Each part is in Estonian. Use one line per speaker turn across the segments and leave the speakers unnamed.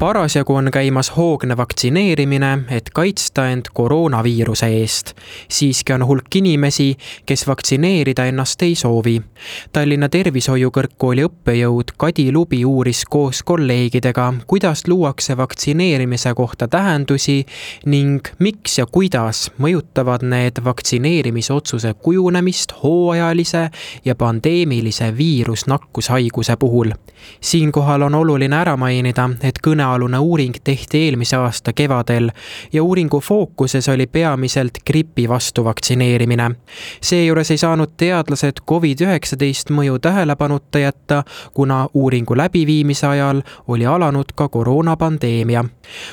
parasjagu on käimas hoogne vaktsineerimine, et kaitsta end koroonaviiruse eest. siiski on hulk inimesi, kes vaktsineerida ennast ei soovi. Tallinna Tervishoiu Kõrgkooli õppejõud Kadi Lubi uuris koos kolleegidega, kuidas luuakse vaktsineerimise kohta tähendusi ning miks ja kuidas mõjutavad need vaktsineerimisotsuse kujunemist hooajalise ja pandeemilise viirusnakkushaiguse puhul. siinkohal on oluline ära mainida, et kõne kõnealune uuring tehti eelmise aasta kevadel ja uuringu fookuses oli peamiselt gripi vastu vaktsineerimine. seejuures ei saanud teadlased Covid-19 mõju tähelepanuta jätta, kuna uuringu läbiviimise ajal oli alanud ka koroonapandeemia.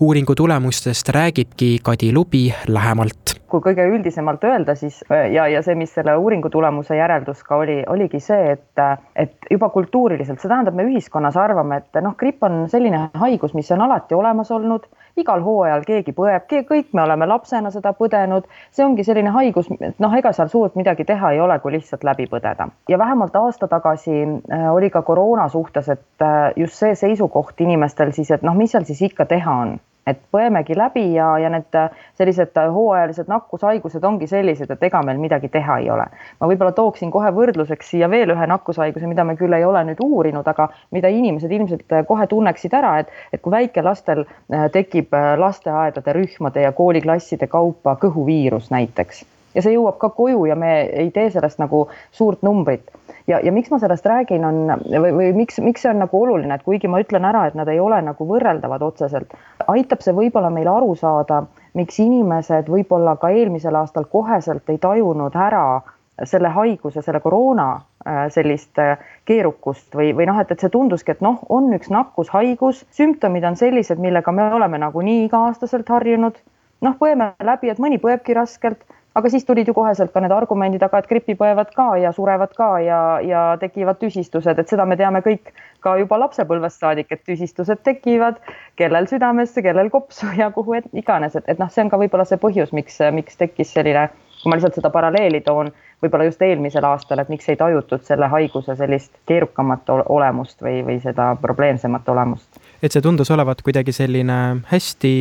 uuringu tulemustest räägibki Kadi Lubi lähemalt
kui kõige üldisemalt öelda, siis ja, ja see, mis selle uuringu tulemuse järeldus ka oli, oligi see, et, et juba kultuuriliselt, see tähendab, me ühiskonnas arvame, et noh, gripp on selline haigus, mis on alati olemas olnud, igal hooajal keegi põeb, kõik me oleme lapsena seda põdenud, see ongi selline haigus, noh, ega seal suurt midagi teha ei ole, kui lihtsalt läbi põdeda. ja vähemalt aasta tagasi äh, oli ka koroona suhtes, et äh, just see seisukoht inimestel siis, et noh, mis seal siis ikka teha on et põemegi läbi ja, ja need sellised hooajalised nakkushaigused ongi sellised, et ega meil midagi teha ei ole. ma võib-olla tooksin kohe võrdluseks siia veel ühe nakkushaiguse, mida me küll ei ole nüüd uurinud, aga mida inimesed ilmselt kohe tunneksid ära, et, et kui väikelastel äh, tekib äh, lasteaedade rühmade ja kooliklasside kaupa kõhuviirus näiteks ja see jõuab ka koju ja me ei tee sellest nagu suurt numbrit ja, ja miks ma sellest räägin, on või, või miks, miks see on nagu oluline, et kuigi ma ütlen ära, et nad ei ole nagu võrreldavad otseselt, aitab see võib-olla meil aru saada, miks inimesed võib-olla ka eelmisel aastal koheselt ei tajunud ära selle haiguse, selle koroona äh, sellist äh, keerukust või, või noh, et, et see tunduski, et noh, on üks nakkushaigus, sümptomid on sellised, millega me oleme nagunii iga-aastaselt harjunud. noh, põeme läbi, et mõni põebki raskelt aga siis tulid ju koheselt ka need argumendid, aga et gripi põevad ka ja surevad ka ja, ja tekivad tüsistused, et seda me teame kõik ka juba lapsepõlvest saadik, et tüsistused tekivad, kellel südamesse, kellel kopsu ja kuhu iganes, et, et noh, see on ka võib-olla see põhjus, miks, miks tekkis selline, kui ma lihtsalt seda paralleeli toon, võib-olla just eelmisel aastal, et miks ei tajutud selle haiguse sellist keerukamat olemust või, või seda probleemsemat olemust?
Et see tundus olevat kuidagi selline hästi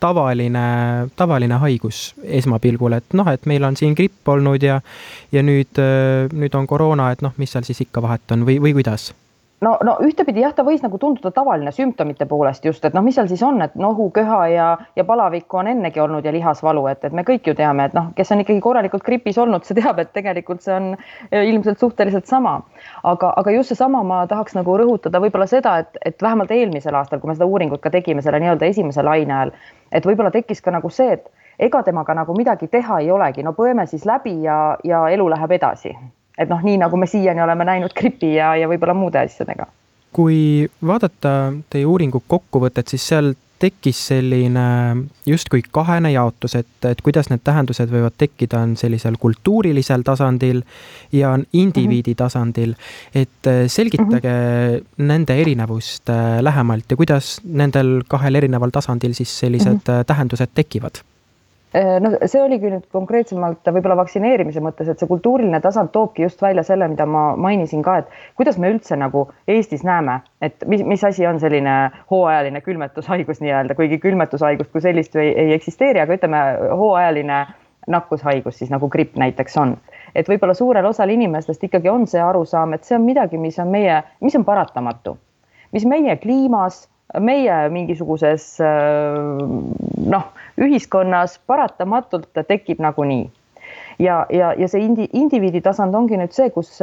tavaline, tavaline haigus esmapilgul, et noh, et meil on siin gripp olnud ja ja nüüd, nüüd on koroona, et noh, mis seal siis ikka vahet on või, või kuidas
no, no ühtepidi jah, ta võis nagu tunduda tavaline sümptomite poolest just, et noh, mis seal siis on, et nohu, köha ja, ja palavikku on ennegi olnud ja lihasvalu, et, et me kõik ju teame, et noh, kes on ikkagi korralikult gripis olnud, see teab, et tegelikult see on eh, ilmselt suhteliselt sama. aga, aga just seesama ma tahaks nagu rõhutada võib-olla seda, et, et vähemalt eelmisel aastal, kui me seda uuringut ka tegime selle nii-öelda esimese laine ajal, et võib-olla tekkis ka nagu see, et ega temaga nagu midagi teha ei olegi, no põeme siis läbi ja, ja elu läheb edasi et noh, nii nagu me siiani oleme näinud gripi ja, ja võib-olla muude asjadega.
kui vaadata teie uuringu kokkuvõtet, siis seal tekkis selline justkui kahene jaotus, et, et kuidas need tähendused võivad tekkida, on sellisel kultuurilisel tasandil ja on indiviidi mm -hmm. tasandil. et äh, selgitage mm -hmm. nende erinevust äh, lähemalt ja kuidas nendel kahel erineval tasandil siis sellised mm -hmm. tähendused tekivad
no see oligi nüüd konkreetsemalt võib-olla vaktsineerimise mõttes, et see kultuuriline tasand toobki just välja selle, mida ma mainisin ka, et kuidas me üldse nagu Eestis näeme, et mis, mis asi on selline hooajaline külmetushaigus nii-öelda, kuigi külmetushaigust kui sellist ju ei, ei eksisteeri, aga ütleme, hooajaline nakkushaigus siis nagu gripp näiteks on. et võib-olla suurel osal inimestest ikkagi on see arusaam, et see on midagi, mis on meie, mis on paratamatu, mis meie kliimas meie mingisuguses noh, ühiskonnas paratamatult tekib nagunii. ja, ja, ja see indi, indiviidi tasand ongi nüüd see, kus,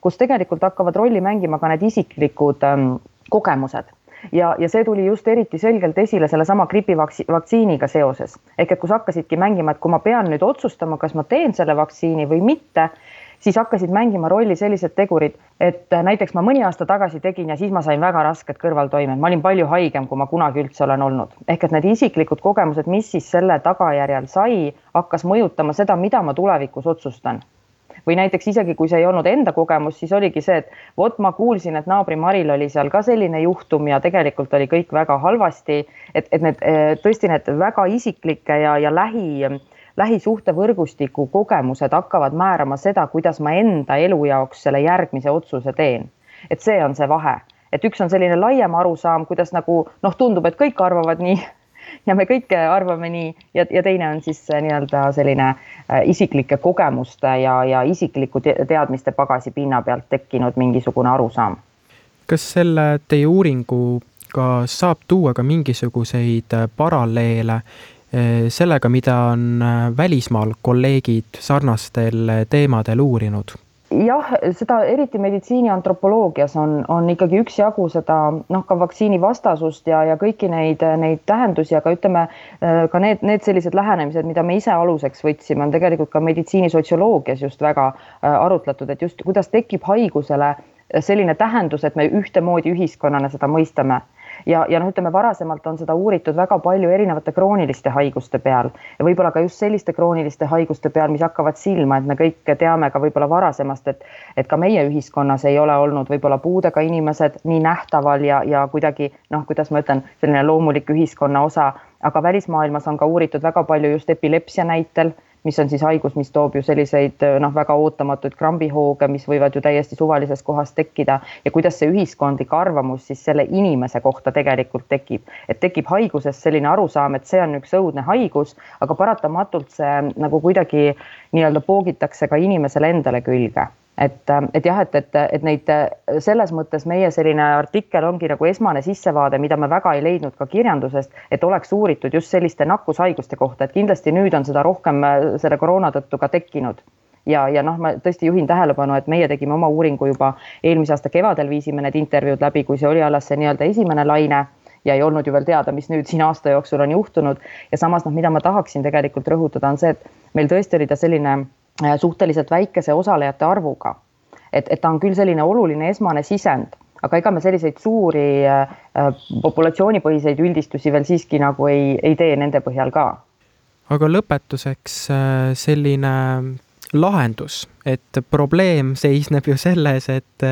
kus tegelikult hakkavad rolli mängima ka need isiklikud ähm, kogemused ja, ja see tuli just eriti selgelt esile sellesama gripivaktsiiniga seoses ehk et kus hakkasidki mängima, et kui ma pean nüüd otsustama, kas ma teen selle vaktsiini või mitte siis hakkasid mängima rolli sellised tegurid, et näiteks ma mõni aasta tagasi tegin ja siis ma sain väga rasked kõrvaltoimed, ma olin palju haigem, kui ma kunagi üldse olen olnud. ehk et need isiklikud kogemused, mis siis selle tagajärjel sai, hakkas mõjutama seda, mida ma tulevikus otsustan või näiteks isegi kui see ei olnud enda kogemus, siis oligi see, et vot ma kuulsin, et naabri Maril oli seal ka selline juhtum ja tegelikult oli kõik väga halvasti. et, et need tõesti need väga isiklike ja, ja lähi lähisuhtevõrgustiku kogemused hakkavad määrama seda, kuidas ma enda elu jaoks selle järgmise otsuse teen. et see on see vahe, et üks on selline laiem arusaam, kuidas nagu noh, tundub, et kõik arvavad nii ja me kõik arvame nii ja, ja teine on siis nii-öelda selline äh, isiklike kogemuste ja, ja isikliku teadmiste pagasi pinna pealt tekkinud mingisugune arusaam.
kas selle teie uuringuga saab tuua ka mingisuguseid äh, paralleele sellega, mida on äh, välismaal kolleegid sarnastel äh, teemadel uurinud?
jah, seda eriti meditsiiniantropoloogias on, on ikkagi üksjagu seda noh, ka vaktsiinivastasust ja, ja kõiki neid, neid tähendusi, aga ütleme äh, ka need, need sellised lähenemised, mida me ise aluseks võtsime, on tegelikult ka meditsiinisotsioloogias just väga arutletud, et just kuidas tekib haigusele selline tähendus, et me ühtemoodi ühiskonnana seda mõistame ja, ja noh, ütleme varasemalt on seda uuritud väga palju erinevate krooniliste haiguste peal. Ja võib-olla ka just selliste krooniliste haiguste peal, mis hakkavad silma, et me kõik teame ka võib-olla varasemast, et et ka meie ühiskonnas ei ole olnud võib-olla puudega inimesed nii nähtaval ja, ja kuidagi noh, kuidas ma ütlen, selline loomulik ühiskonna osa, aga välismaailmas on ka uuritud väga palju just epilepsia näitel mis on siis haigus, mis toob ju selliseid noh, väga ootamatuid krambihooge, mis võivad ju täiesti suvalises kohas tekkida ja kuidas see ühiskondlik arvamus siis selle inimese kohta tegelikult tekib. et tekib haigusest selline arusaam, et see on üks õudne haigus, aga paratamatult see nagu kuidagi nii-öelda poogitakse ka inimesele endale külge et, et jah, et, et, et neid selles mõttes meie selline artikkel ongi nagu esmane sissevaade, mida me väga ei leidnud ka kirjandusest, et oleks uuritud just selliste nakkushaiguste kohta, et kindlasti nüüd on seda rohkem selle koroona tõttu ka tekkinud ja, ja noh, ma tõesti juhin tähelepanu, et meie tegime oma uuringu juba eelmise aasta kevadel, viisime need intervjuud läbi, kui see oli alles see nii-öelda esimene laine ja ei olnud ju veel teada, mis nüüd siin aasta jooksul on juhtunud. ja samas noh, mida ma tahaksin tegelikult rõhutada, on see, et meil tõesti oli ta selline Äh, suhteliselt väikese osalejate arvuga. et, et ta on küll selline oluline esmane sisend, aga ega me selliseid suuri äh, populatsioonipõhiseid üldistusi veel siiski nagu ei, ei tee nende põhjal ka.
aga lõpetuseks äh, selline lahendus, et probleem seisneb ju selles, et,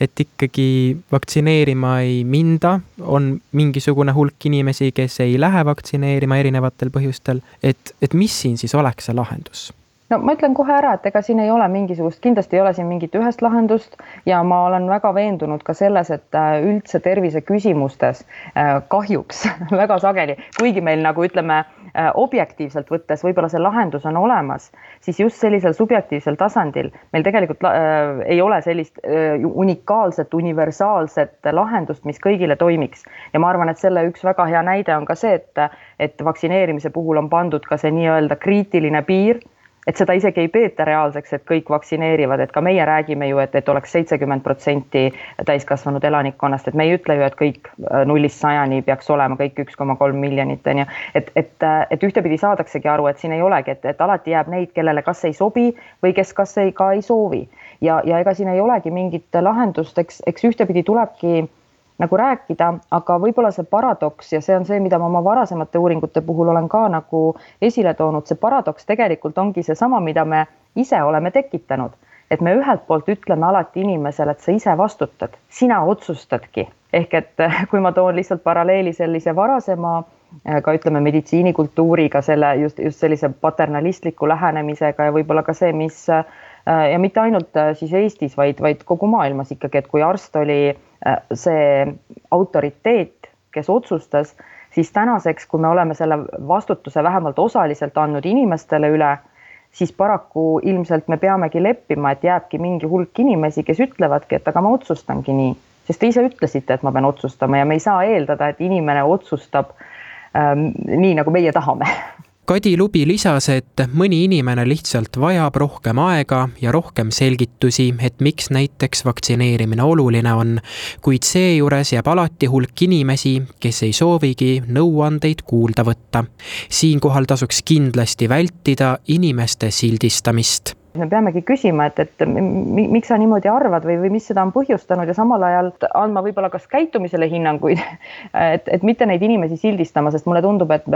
et ikkagi vaktsineerima ei minda, on mingisugune hulk inimesi, kes ei lähe vaktsineerima erinevatel põhjustel, et, et mis siin siis oleks see lahendus
no ma ütlen kohe ära, et ega siin ei ole mingisugust, kindlasti ei ole siin mingit ühest lahendust ja ma olen väga veendunud ka selles, et äh, üldse terviseküsimustes äh, kahjuks väga sageli, kuigi meil nagu ütleme äh, objektiivselt võttes võib-olla see lahendus on olemas, siis just sellisel subjektiivsel tasandil meil tegelikult äh, ei ole sellist äh, unikaalset, universaalset lahendust, mis kõigile toimiks. ja ma arvan, et selle üks väga hea näide on ka see, et, et vaktsineerimise puhul on pandud ka see nii-öelda kriitiline piir et seda isegi ei peeta reaalseks, et kõik vaktsineerivad, et ka meie räägime ju, et, et oleks seitsekümmend protsenti täiskasvanud elanikkonnast, et me ei ütle ju, et kõik äh, nullist sajani peaks olema kõik üks koma kolm miljonit on ju. et, et, äh, et ühtepidi saadaksegi aru, et siin ei olegi, et, et alati jääb neid, kellele kas ei sobi või kes kas ei, ka ei soovi ja, ja ega siin ei olegi mingit lahendust, eks, eks ühtepidi tulebki nagu rääkida, aga võib-olla see paradoks ja see on see, mida ma oma varasemate uuringute puhul olen ka nagu esile toonud, see paradoks tegelikult ongi seesama, mida me ise oleme tekitanud. et me ühelt poolt ütleme alati inimesele, et sa ise vastutad, sina otsustadki, ehk et kui ma toon lihtsalt paralleeli sellise varasema ka ütleme meditsiinikultuuriga, selle just, just sellise paternalistliku lähenemisega ja võib-olla ka see, mis ja mitte ainult siis Eestis, vaid, vaid kogu maailmas ikkagi, et kui arst oli Äh, see autoriteet, kes otsustas, siis tänaseks, kui me oleme selle vastutuse vähemalt osaliselt andnud inimestele üle, siis paraku ilmselt me peamegi leppima, et jääbki mingi hulk inimesi, kes ütlevadki, et aga ma otsustangi nii, sest te ise ütlesite, et ma pean otsustama ja me ei saa eeldada, et inimene otsustab ähm, nii, nagu meie tahame
Kadi Lubi lisas, et mõni inimene lihtsalt vajab rohkem aega ja rohkem selgitusi, et miks näiteks vaktsineerimine oluline on, kuid seejuures jääb alati hulk inimesi, kes ei soovigi nõuandeid kuulda võtta. siinkohal tasuks kindlasti vältida inimeste sildistamist
me peamegi küsima, et, et miks sa niimoodi arvad või, või mis seda on põhjustanud ja samal ajal andma võib-olla kas käitumisele hinnanguid, et, et mitte neid inimesi sildistama, sest mulle tundub, et,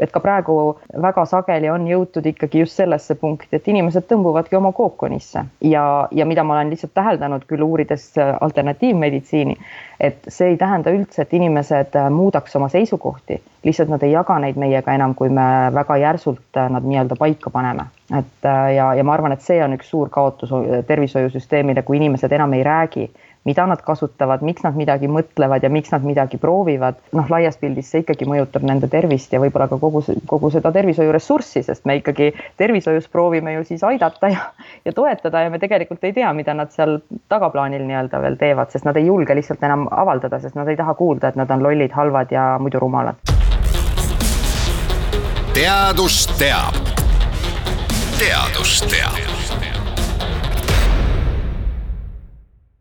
et ka praegu väga sageli on jõutud ikkagi just sellesse punkti, et inimesed tõmbuvadki oma kookonisse ja, ja mida ma olen lihtsalt täheldanud küll uurides alternatiivmeditsiini, et see ei tähenda üldse, et inimesed muudaks oma seisukohti, lihtsalt nad ei jaga neid meiega enam, kui me väga järsult nad nii-öelda paika paneme et äh, ja, ja ma arvan, et see on üks suur kaotus tervishoiusüsteemile, kui inimesed enam ei räägi, mida nad kasutavad, miks nad midagi mõtlevad ja miks nad midagi proovivad. noh, laias pildis see ikkagi mõjutab nende tervist ja võib-olla ka kogu, kogu seda tervishoiuressurssi, sest me ikkagi tervishoius proovime ju siis aidata ja, ja toetada ja me tegelikult ei tea, mida nad seal tagaplaanil nii-öelda veel teevad, sest nad ei julge lihtsalt enam avaldada, sest nad ei taha kuulda, et nad on lollid, halvad ja muidu rumalad.
teadus teab teadus teab